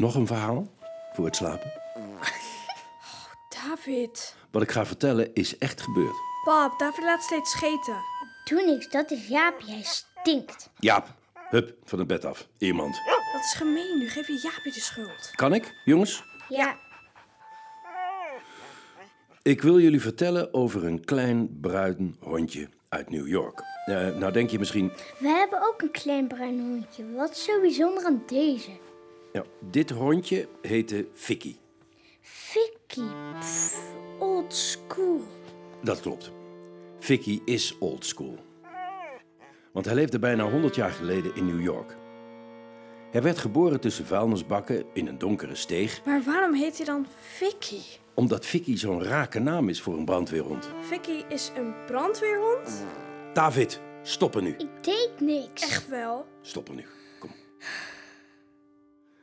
Nog een verhaal voor het slapen? David. Wat ik ga vertellen is echt gebeurd. Pap, David laat steeds scheten. Doe niks, dat is Jaap. Jij stinkt. Jaap, hup, van het bed af. Iemand. Dat is gemeen. Nu geef je Jaapje de schuld. Kan ik, jongens? Ja. Ik wil jullie vertellen over een klein bruin hondje uit New York. Eh, nou denk je misschien, We hebben ook een klein bruin hondje. Wat is zo bijzonder aan deze? Ja, dit hondje heette Vicky. Vicky. Pff, old school. Dat klopt. Vicky is old school. Want hij leefde bijna 100 jaar geleden in New York. Hij werd geboren tussen vuilnisbakken in een donkere steeg, Maar waarom heet hij dan Vicky? omdat Vicky zo'n rake naam is voor een brandweerhond. Vicky is een brandweerhond? David, stoppen nu. Ik deed niks. Echt wel. Stoppen nu. Kom.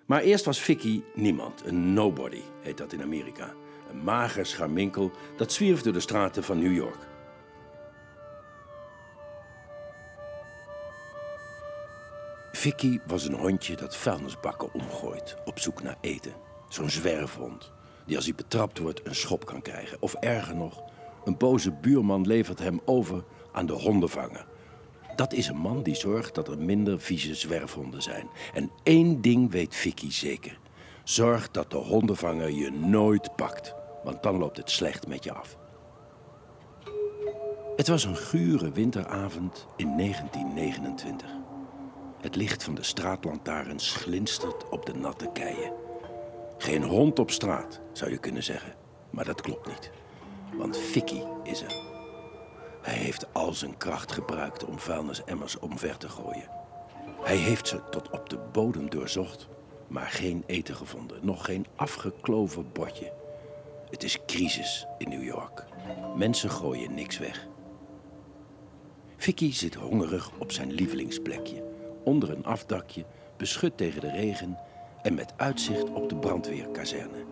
Maar eerst was Vicky niemand. Een nobody heet dat in Amerika. Een mager scharminkel dat zwierf door de straten van New York. Vicky was een hondje dat vuilnisbakken omgooit op zoek naar eten. Zo'n zwerfhond die als hij betrapt wordt een schop kan krijgen. Of erger nog, een boze buurman levert hem over aan de hondenvanger. Dat is een man die zorgt dat er minder vieze zwerfhonden zijn. En één ding weet Vicky zeker. Zorg dat de hondenvanger je nooit pakt, want dan loopt het slecht met je af. Het was een gure winteravond in 1929. Het licht van de straatlantaarns glinstert op de natte keien. Geen hond op straat, zou je kunnen zeggen. Maar dat klopt niet. Want Vicky is er. Hij heeft al zijn kracht gebruikt om vuilnisemmers omver te gooien. Hij heeft ze tot op de bodem doorzocht, maar geen eten gevonden. Nog geen afgekloven bordje. Het is crisis in New York. Mensen gooien niks weg. Vicky zit hongerig op zijn lievelingsplekje. Onder een afdakje, beschut tegen de regen en met uitzicht op de brandweerkazerne.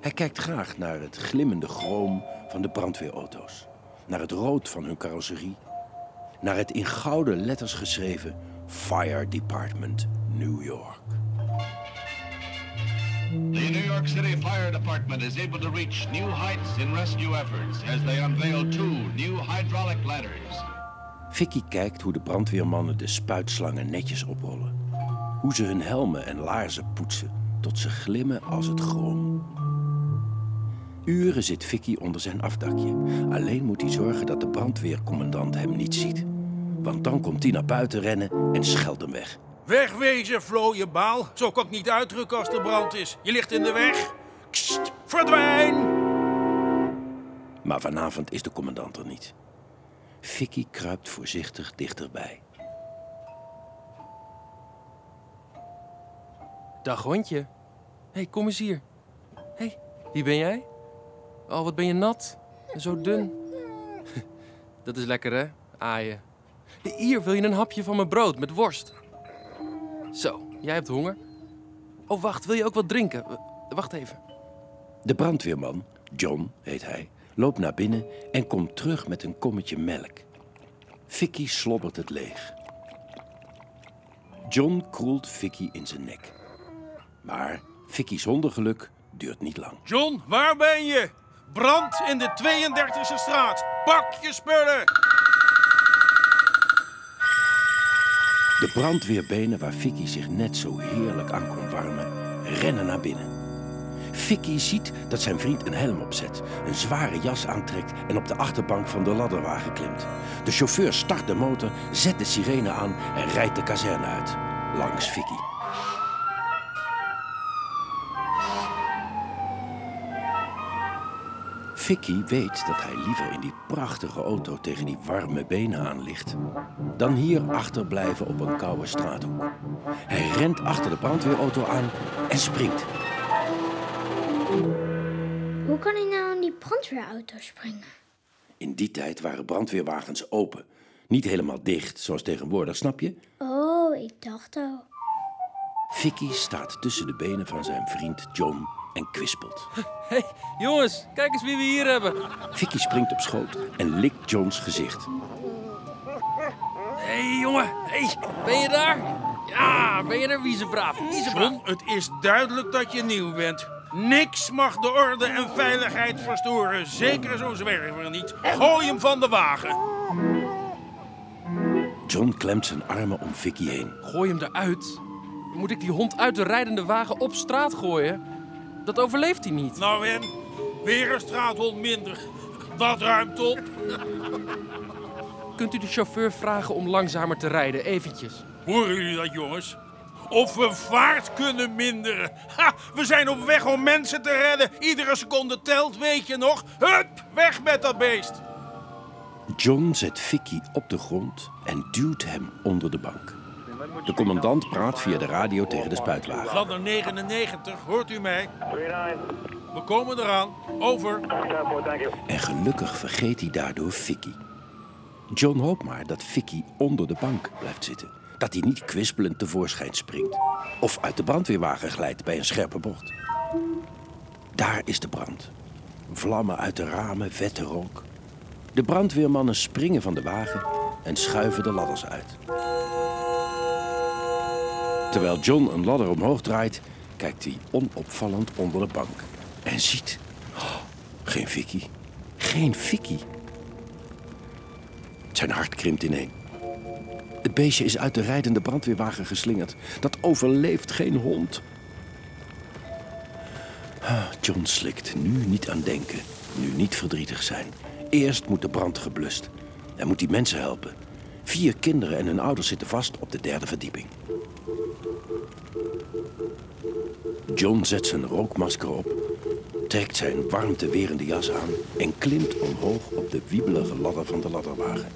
Hij kijkt graag naar het glimmende chroom van de brandweerauto's. Naar het rood van hun carrosserie. Naar het in gouden letters geschreven Fire Department New York. The New York City Fire Department is able to reach new heights in rescue efforts as they unveil two new hydraulic ladders. Vicky kijkt hoe de brandweermannen de spuitslangen netjes oprollen. Hoe ze hun helmen en laarzen poetsen tot ze glimmen als het chroom. Uren zit Vicky onder zijn afdakje. Alleen moet hij zorgen dat de brandweercommandant hem niet ziet. Want dan komt hij naar buiten rennen en scheldt hem weg. Wegwezen, Flo, je baal. Zo kan ik niet uitdrukken als er brand is. Je ligt in de weg. Kst, verdwijn! Maar vanavond is de commandant er niet. Vicky kruipt voorzichtig dichterbij. Dag hondje. Hé, hey, kom eens hier. Hé, hey, wie ben jij? Oh, wat ben je nat. En zo dun. Dat is lekker, hè? Aaien. Hier, wil je een hapje van mijn brood met worst? Zo, jij hebt honger. Oh, wacht, wil je ook wat drinken? Wacht even. De brandweerman, John heet hij, loopt naar binnen en komt terug met een kommetje melk. Vicky slobbert het leeg. John kroelt Vicky in zijn nek. Maar Vicky's hondengeluk duurt niet lang. John, waar ben je? Brand in de 32e straat. Pak je spullen. De brandweerbenen waar Vicky zich net zo heerlijk aan kon warmen, rennen naar binnen. Vicky ziet dat zijn vriend een helm opzet, een zware jas aantrekt en op de achterbank van de ladderwagen klimt. De chauffeur start de motor, zet de sirene aan en rijdt de kazerne uit. Langs Vicky. Vicky weet dat hij liever in die prachtige auto tegen die warme benen aan ligt, dan hier achterblijven op een koude straathoek. Hij rent achter de brandweerauto aan en springt. Hoe kan hij nou in die brandweerauto springen? In die tijd waren brandweerwagens open. Niet helemaal dicht, zoals tegenwoordig, snap je? Oh, ik dacht al. Vicky staat tussen de benen van zijn vriend John en kwispelt. Hé, hey, jongens, kijk eens wie we hier hebben. Vicky springt op schoot en likt Johns gezicht. Hé, hey, jongen. Hé, hey, ben je daar? Ja, ben je er, wiezebraaf? Wiezebraaf. John, het is duidelijk dat je nieuw bent. Niks mag de orde en veiligheid verstoren. Zeker zo'n zwerver niet. Gooi hem van de wagen. John klemt zijn armen om Vicky heen. Gooi hem eruit. Moet ik die hond uit de rijdende wagen op straat gooien? Dat overleeft hij niet. Nou en, weer een straathond minder. Dat ruimt op. Kunt u de chauffeur vragen om langzamer te rijden, eventjes? Horen jullie dat, jongens? Of we vaart kunnen minderen. Ha, we zijn op weg om mensen te redden. Iedere seconde telt, weet je nog? Hup, weg met dat beest. John zet Vicky op de grond en duwt hem onder de bank. De commandant praat via de radio tegen de spuitwagen. Ladder 99, hoort u mij? We komen eraan. Over. En gelukkig vergeet hij daardoor Vicky. John hoopt maar dat Vicky onder de bank blijft zitten. Dat hij niet kwispelend tevoorschijn springt. Of uit de brandweerwagen glijdt bij een scherpe bocht. Daar is de brand. Vlammen uit de ramen, vette rook. De brandweermannen springen van de wagen en schuiven de ladders uit. Terwijl John een ladder omhoog draait, kijkt hij onopvallend onder de bank. En ziet... oh, geen Vicky. Geen Vicky. Zijn hart krimpt ineen. Het beestje is uit de rijdende brandweerwagen geslingerd. Dat overleeft geen hond. Ah, John slikt. Nu niet aan denken. Nu niet verdrietig zijn. Eerst moet de brand geblust. Hij moet die mensen helpen. Vier kinderen en hun ouders zitten vast op de derde verdieping. John zet zijn rookmasker op, trekt zijn warmtewerende jas aan en klimt omhoog op de wiebelige ladder van de ladderwagen.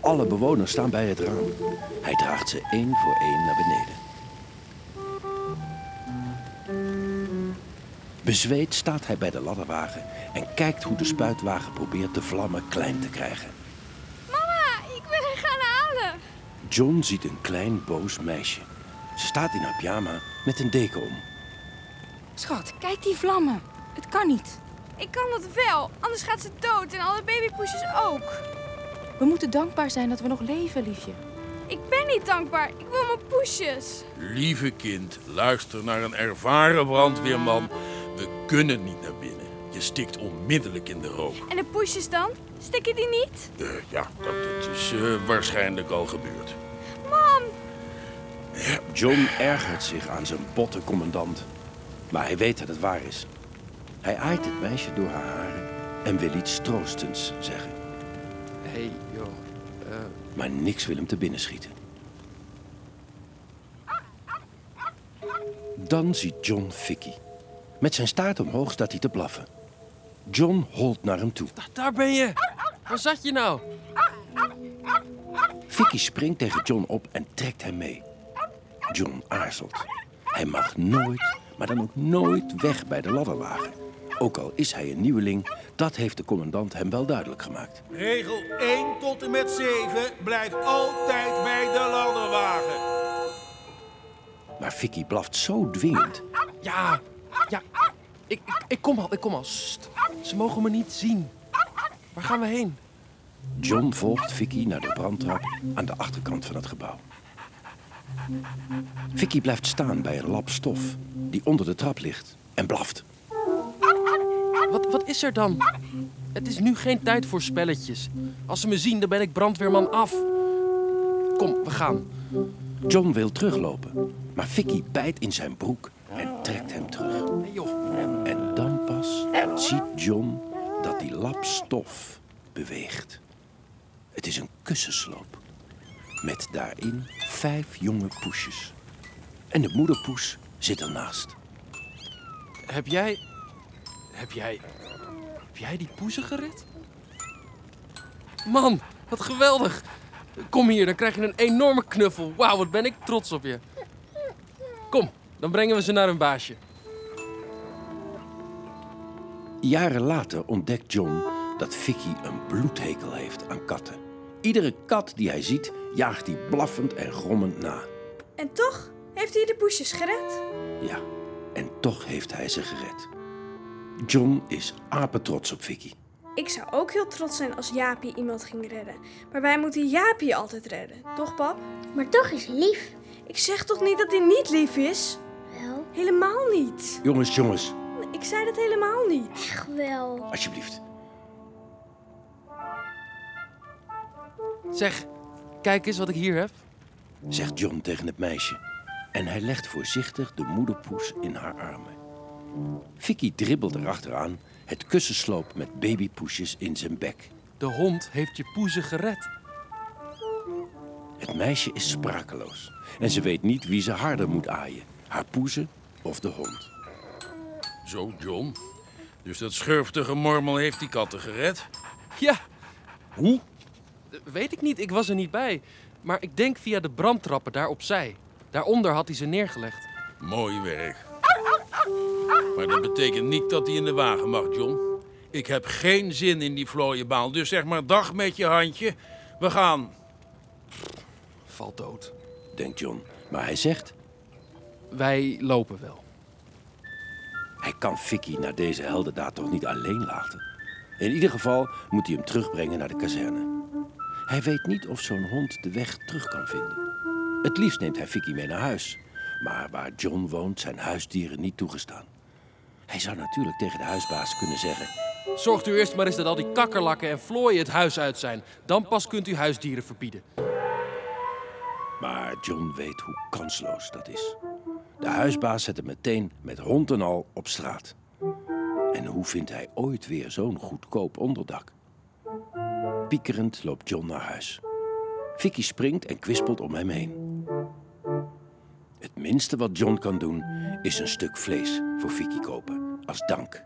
Alle bewoners staan bij het raam. Hij draagt ze één voor één naar beneden. Bezweet staat hij bij de ladderwagen en kijkt hoe de spuitwagen probeert de vlammen klein te krijgen. Mama, ik wil gaan halen. John ziet een klein boos meisje. Ze staat in haar pyjama met een deken om. Schat, kijk die vlammen. Het kan niet. Ik kan dat wel, anders gaat ze dood en alle babypoesjes ook. We moeten dankbaar zijn dat we nog leven, liefje. Ik ben niet dankbaar, ik wil mijn poesjes. Lieve kind, luister naar een ervaren brandweerman. We kunnen niet naar binnen. Je stikt onmiddellijk in de rook. En de poesjes dan? Stikken die niet? Eh, ja, dat, dat is eh, waarschijnlijk al gebeurd. John ergert zich aan zijn botte commandant. Maar hij weet dat het waar is. Hij aait het meisje door haar haren en wil iets troostends zeggen. Hé, hey, joh. Eh, Maar niks wil hem te binnen schieten. Dan ziet John Vicky. Met zijn staart omhoog staat hij te blaffen. John holt naar hem toe. daar ben je. Waar zat je nou? Vicky springt tegen John op en trekt hem mee. John aarzelt. Hij mag nooit, maar dan ook nooit weg bij de ladderwagen. Ook al is hij een nieuweling, dat heeft de commandant hem wel duidelijk gemaakt. Regel 1 tot en met 7 blijft altijd bij de ladderwagen. Maar Vicky blaft zo dwingend. Ja, ja. Ik, ik, ik kom al, ik kom al. Sst. Ze mogen me niet zien. Waar gaan we heen? John volgt Vicky naar de brandtrap aan de achterkant van het gebouw. Vicky blijft staan bij een lap stof die onder de trap ligt en blaft. Wat, wat is er dan? Het is nu geen tijd voor spelletjes. Als ze me zien, dan ben ik brandweerman af. Kom, we gaan. John wil teruglopen, maar Vicky bijt in zijn broek en trekt hem terug. En dan pas ziet John dat die lap stof beweegt. Het is een kussensloop. Met daarin vijf jonge poesjes. En de moederpoes zit ernaast. Heb jij... Heb jij... Heb jij die poezen gered? Man, wat geweldig. Kom hier, dan krijg je een enorme knuffel. Wauw, wat ben ik trots op je. Kom, dan brengen we ze naar hun baasje. Jaren later ontdekt John dat Vicky een bloedhekel heeft aan katten. Iedere kat die hij ziet, jaagt hij blaffend en grommend na. en toch heeft hij de poesjes gered. Ja, en toch heeft hij ze gered. John is apetrots op Vicky. Ik zou ook heel trots zijn als Jaapie iemand ging redden. Maar wij moeten Jaapie altijd redden, toch pap? Maar toch is hij lief. Ik zeg toch niet dat hij niet lief is? Wel, Helemaal niet. Jongens, jongens, Ik zei dat helemaal niet. echt wel. alsjeblieft. Zeg, kijk eens wat ik hier heb. Zegt John tegen het meisje. En hij legt voorzichtig de moederpoes in haar armen. Vicky dribbelt erachteraan, het kussensloop met babypoesjes in zijn bek. De hond heeft je poezen gered. Het meisje is sprakeloos. En ze weet niet wie ze harder moet aaien. Haar poezen of de hond. Zo, John. Dus dat schurftige mormel heeft die katten gered? Ja, Hoe? Weet ik niet. Ik was er niet bij. Maar ik denk via de brandtrappen daar opzij. Daaronder had hij ze neergelegd. Mooi werk. Maar dat betekent niet dat hij in de wagen mag, John. Ik heb geen zin in die vlooienbaal. Dus zeg maar dag met je handje. We gaan. Valt dood. denkt John. Maar hij zegt, Wij lopen wel. hij kan Vicky na deze heldendaad toch niet alleen laten. In ieder geval moet hij hem terugbrengen naar de kazerne. Hij weet niet of zo'n hond de weg terug kan vinden. Het liefst neemt hij Vicky mee naar huis. Maar waar John woont zijn huisdieren niet toegestaan. Hij zou natuurlijk tegen de huisbaas kunnen zeggen... Zorgt u eerst maar eens dat al die kakkerlakken en vlooien het huis uit zijn. Dan pas kunt u huisdieren verbieden. Maar John weet hoe kansloos dat is. De huisbaas zet hem meteen met hond en al op straat. En hoe vindt hij ooit weer zo'n goedkoop onderdak? Piekerend loopt John naar huis. Vicky springt en kwispelt om hem heen. Het minste wat John kan doen is een stuk vlees voor Vicky kopen als dank.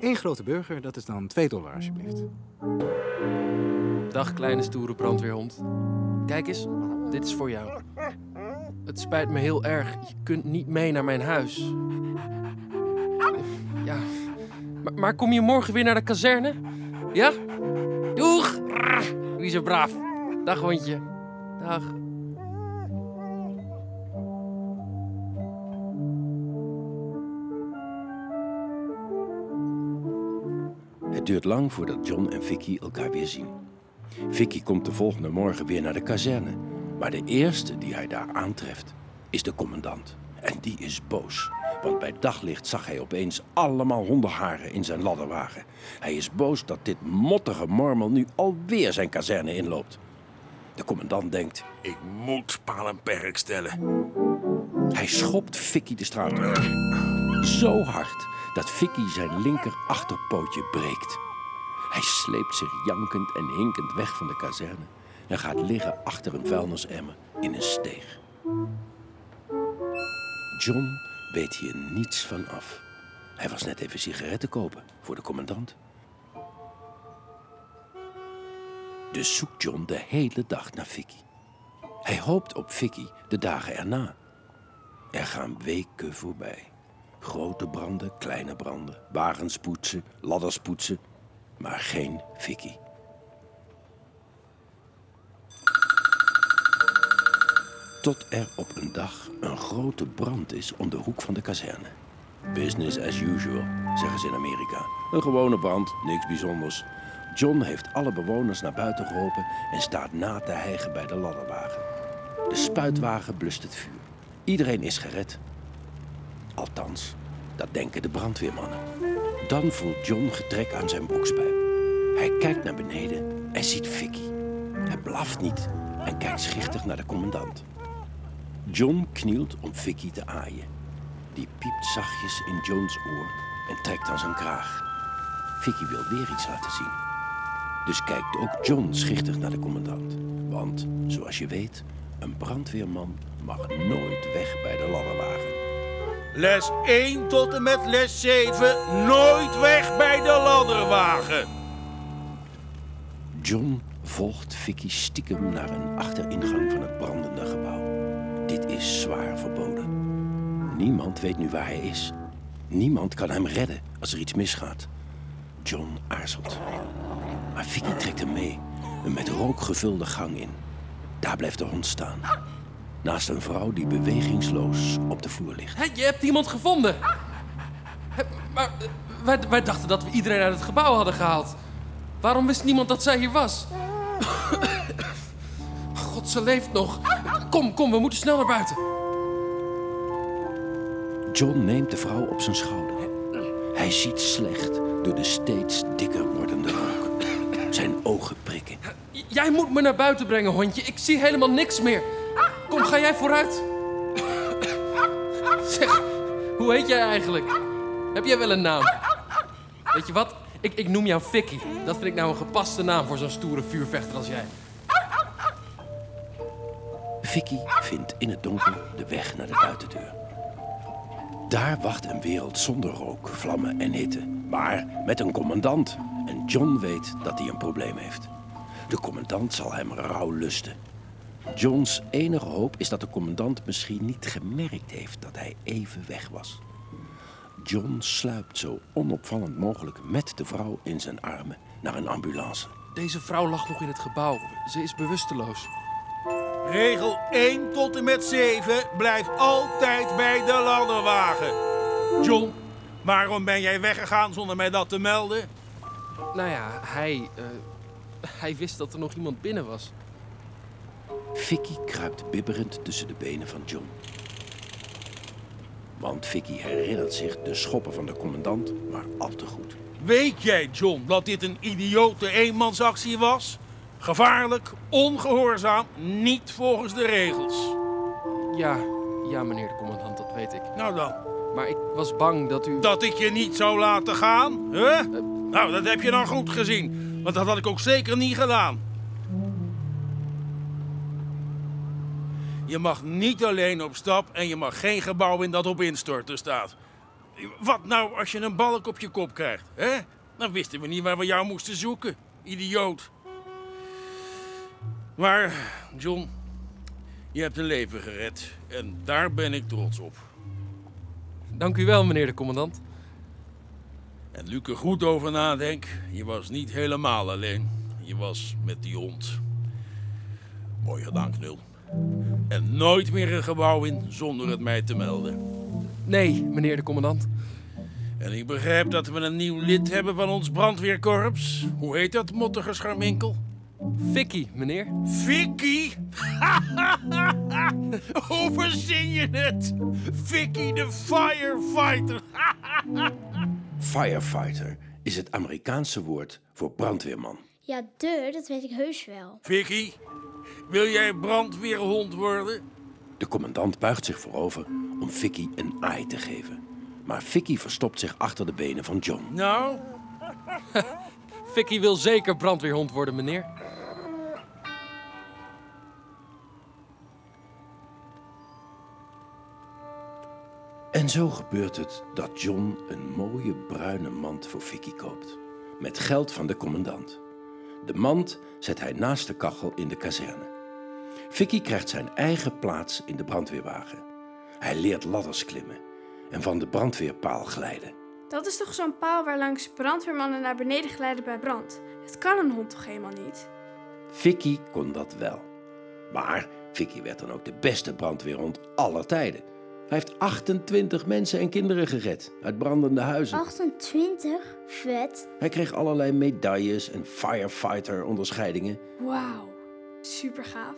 Eén grote burger, dat is dan 2 dollar alsjeblieft. Dag, kleine stoere brandweerhond. Kijk eens, dit is voor jou. Het spijt me heel erg. Je kunt niet mee naar mijn huis. Maar kom je morgen weer naar de kazerne? Ja? Doeg! Wie zo braaf. Dag, hondje. Dag. Het duurt lang voordat John en Vicky elkaar weer zien. Vicky komt de volgende morgen weer naar de kazerne. Maar de eerste die hij daar aantreft is de commandant. En die is boos. Want bij daglicht zag hij opeens allemaal hondenharen in zijn ladderwagen. Hij is boos dat dit mottige mormel nu alweer zijn kazerne inloopt. De commandant denkt, Ik moet paal en perk stellen. hij schopt Vicky de straat op. Zo hard dat Vicky zijn linker achterpootje breekt. Hij sleept zich jankend en hinkend weg van de kazerne en gaat liggen achter een vuilnisemmer in een steeg. John weet hier niets van af. Hij was net even sigaretten kopen voor de commandant. Dus zoekt John de hele dag naar Vicky. Hij hoopt op Vicky de dagen erna. Er gaan weken voorbij. Grote branden, kleine branden, wagens poetsen, ladders poetsen, maar geen Vicky. Tot er op een dag een grote brand is om de hoek van de kazerne. Business as usual, zeggen ze in Amerika. Een gewone brand, niks bijzonders. John heeft alle bewoners naar buiten geholpen en staat na te hijgen bij de ladderwagen. De spuitwagen blust het vuur. Iedereen is gered. Althans, dat denken de brandweermannen. Dan voelt John getrek aan zijn broekspijp. Hij kijkt naar beneden en ziet Vicky. Hij blaft niet en kijkt schichtig naar de commandant. John knielt om Vicky te aaien. Die piept zachtjes in Johns oor en trekt aan zijn kraag. Vicky wil weer iets laten zien. Dus kijkt ook John schichtig naar de commandant. Want, zoals je weet, een brandweerman mag nooit weg bij de ladderwagen. Les 1 tot en met les 7. Nooit weg bij de ladderwagen. John volgt Vicky stiekem naar een achteringang van het brandende gebouw. Dit is zwaar verboden. Niemand weet nu waar hij is. Niemand kan hem redden als er iets misgaat. John aarzelt. Maar Vicky trekt hem mee, een met rook gevulde gang in. Daar blijft de hond staan. Naast een vrouw die bewegingsloos op de vloer ligt. Je hebt iemand gevonden. Maar eh, wij, wij dachten dat we iedereen uit het gebouw hadden gehaald. Waarom wist niemand dat zij hier was? Ze leeft nog. Kom, kom, we moeten snel naar buiten. John neemt de vrouw op zijn schouder. Hij ziet slecht door de steeds dikker wordende rook. Zijn ogen prikken. Jij moet me naar buiten brengen, hondje. Ik zie helemaal niks meer. Kom, ga jij vooruit. Zeg, hoe heet jij eigenlijk? Heb jij wel een naam? Weet je wat? Ik, ik noem jou Vicky. Dat vind ik nou een gepaste naam voor zo'n stoere vuurvechter als jij. Vicky vindt in het donker de weg naar de buitendeur. Daar wacht een wereld zonder rook, vlammen en hitte. Maar met een commandant. En John weet dat hij een probleem heeft. De commandant zal hem rauw lusten. Johns enige hoop is dat de commandant misschien niet gemerkt heeft dat hij even weg was. John sluipt zo onopvallend mogelijk met de vrouw in zijn armen naar een ambulance. Deze vrouw lag nog in het gebouw. Ze is bewusteloos. Regel 1 tot en met 7 blijf altijd bij de ladderwagen. John, waarom ben jij weggegaan zonder mij dat te melden? Nou ja, hij... eh, hij wist dat er nog iemand binnen was. Vicky kruipt bibberend tussen de benen van John. Want Vicky herinnert zich de schoppen van de commandant maar al te goed. Weet jij, John, dat dit een idiote eenmansactie was? Gevaarlijk, ongehoorzaam, niet volgens de regels. Ja, ja, meneer de commandant, dat weet ik. Nou dan, Maar ik was bang dat u... dat ik je niet zou laten gaan? Huh? Nou, dat heb je dan goed gezien. Want dat had ik ook zeker niet gedaan. Je mag niet alleen op stap en je mag geen gebouw in dat op instorten staat. Wat nou als je een balk op je kop krijgt, hè? Dan wisten we niet waar we jou moesten zoeken. Idioot. Maar, John, je hebt een leven gered. En daar ben ik trots op. Dank u wel, meneer de commandant. En Luc er goed over nadenk, je was niet helemaal alleen. Je was met die hond. Mooi gedaan, Knul. En nooit meer een gebouw in zonder het mij te melden. Nee, meneer de commandant. En ik begrijp dat we een nieuw lid hebben van ons brandweerkorps. Hoe heet dat, mottige scharminkel? Vicky, meneer. Vicky? Hoe verzin je het? Vicky de firefighter. Firefighter is het Amerikaanse woord voor brandweerman. Ja, de, dat weet ik heus wel. Vicky, wil jij brandweerhond worden? De commandant buigt zich voorover om Vicky een aai te geven. Maar Vicky verstopt zich achter de benen van John. Nou, Vicky wil zeker brandweerhond worden, meneer. En zo gebeurt het dat John een mooie bruine mand voor Vicky koopt. Met geld van de commandant. De mand zet hij naast de kachel in de kazerne. Vicky krijgt zijn eigen plaats in de brandweerwagen. Hij leert ladders klimmen en van de brandweerpaal glijden. Dat is toch zo'n paal waar langs brandweermannen naar beneden glijden bij brand? Dat kan een hond toch helemaal niet? Vicky kon dat wel. Maar Vicky werd dan ook de beste brandweerhond aller tijden. Hij heeft 28 mensen en kinderen gered uit brandende huizen. 28? Vet. Hij kreeg allerlei medailles en firefighter-onderscheidingen. Wauw, super gaaf.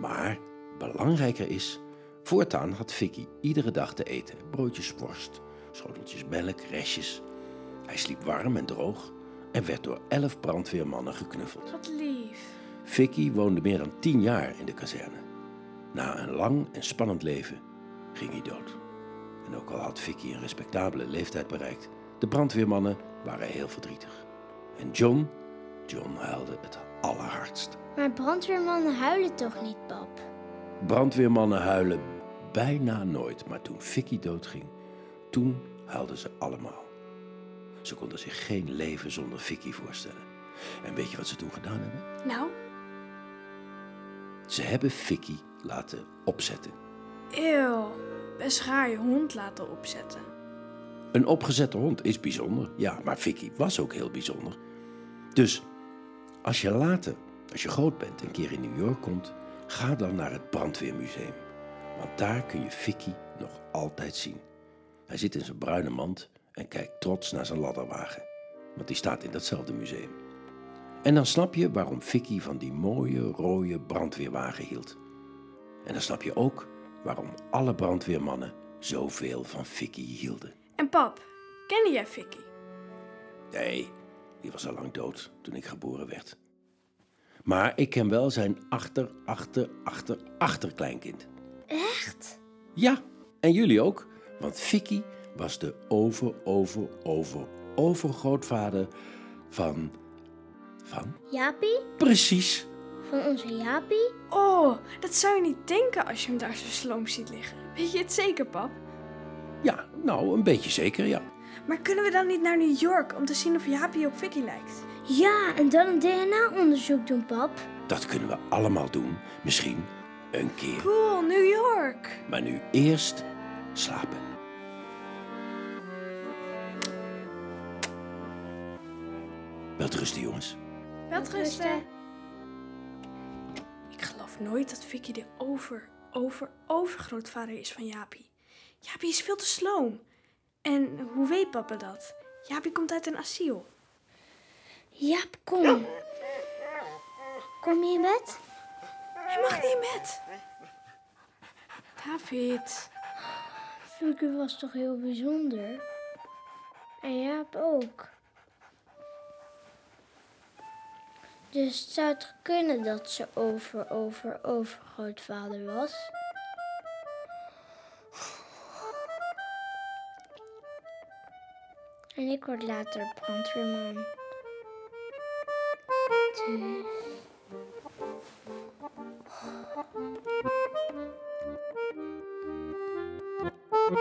Maar belangrijker is, voortaan had Vicky iedere dag te eten. Broodjes worst, schoteltjes melk, restjes. Hij sliep warm en droog en werd door elf brandweermannen geknuffeld. Wat lief. Vicky woonde meer dan tien jaar in de kazerne. Na een lang en spannend leven ging hij dood. En ook al had Vicky een respectabele leeftijd bereikt, de brandweermannen waren heel verdrietig. En John, John huilde het allerhardst. Maar brandweermannen huilen toch niet, pap? Brandweermannen huilen bijna nooit, maar toen Vicky doodging, toen huilden ze allemaal. Ze konden zich geen leven zonder Vicky voorstellen. En weet je wat ze toen gedaan hebben? Nou, Ze hebben Vicky laten opzetten. eeuw. Best raar je hond laten opzetten. Een opgezette hond is bijzonder, ja, maar Vicky was ook heel bijzonder. Dus als je later, als je groot bent, een keer in New York komt, ga dan naar het brandweermuseum. Want daar kun je Vicky nog altijd zien. Hij zit in zijn bruine mand en kijkt trots naar zijn ladderwagen. Want die staat in datzelfde museum. En dan snap je waarom Vicky van die mooie rode brandweerwagen hield. En dan snap je ook waarom alle brandweermannen zoveel van Vicky hielden. En pap, kende jij Vicky? Nee, die was al lang dood toen ik geboren werd. Maar ik ken wel zijn achter, achter, achter, achterkleinkind. Echt? Ja, en jullie ook, want Vicky was de over, over, over, overgrootvader van. van? Jaapie? Precies. Van onze Jaapie? Oh, dat zou je niet denken als je hem daar zo sloom ziet liggen. Weet je het zeker, pap? Ja, nou, een beetje zeker, ja. Maar kunnen we dan niet naar New York om te zien of Jaapie op Vicky lijkt? Ja, en dan een DNA-onderzoek doen, pap. Dat kunnen we allemaal doen, misschien een keer. Cool, New York. Maar nu eerst slapen. Welterusten, jongens. Welterusten. Ik geloof nooit dat Vicky de over, over, overgrootvader is van Jaapie. Jaapie is veel te sloom. En hoe weet papa dat? Jaapie komt uit een asiel. Jaap, kom. Kom je in bed? Hij mag niet in bed. David. Vicky was toch heel bijzonder? En Jaap ook. Dus het zou toch kunnen dat ze over, over, overgrootvader was? En ik word later brandweerman. Dus... Het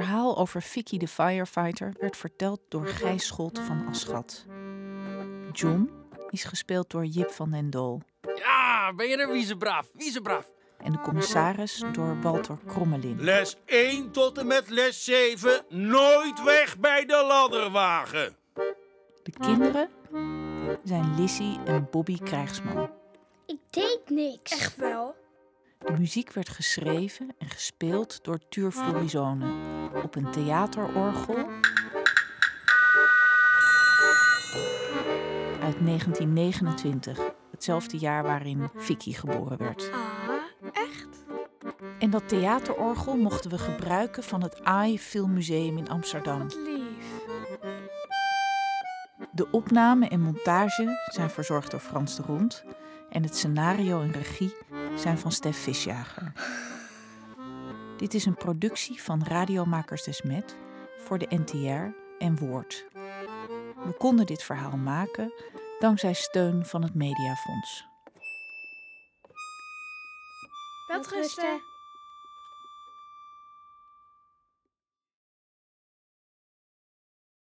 verhaal over Vicky de firefighter werd verteld door Gijs Scholte van Aschat. John is gespeeld door Jip van den Doel. Ja, ben je er, wiezebraaf, wiezebraaf. En de commissaris door Walter Krommelin. Les 1 tot en met les 7. Nooit weg bij de ladderwagen. De kinderen zijn Lissy en Bobby Krijgsman. Ik deed niks. Echt wel? Muziek werd geschreven en gespeeld door Tuur Florizone op een theaterorgel uit 1929, hetzelfde jaar waarin Vicky geboren werd. Ah, echt? En dat theaterorgel mochten we gebruiken van het AI Filmmuseum in Amsterdam. Wat lief. De opname en montage zijn verzorgd door Frans de Rond en het scenario en regie zijn van Stef Visjager. Dit is een productie van Radiomakers Desmet voor de NTR en Woord. We konden dit verhaal maken dankzij steun van het Mediafonds. Welterusten.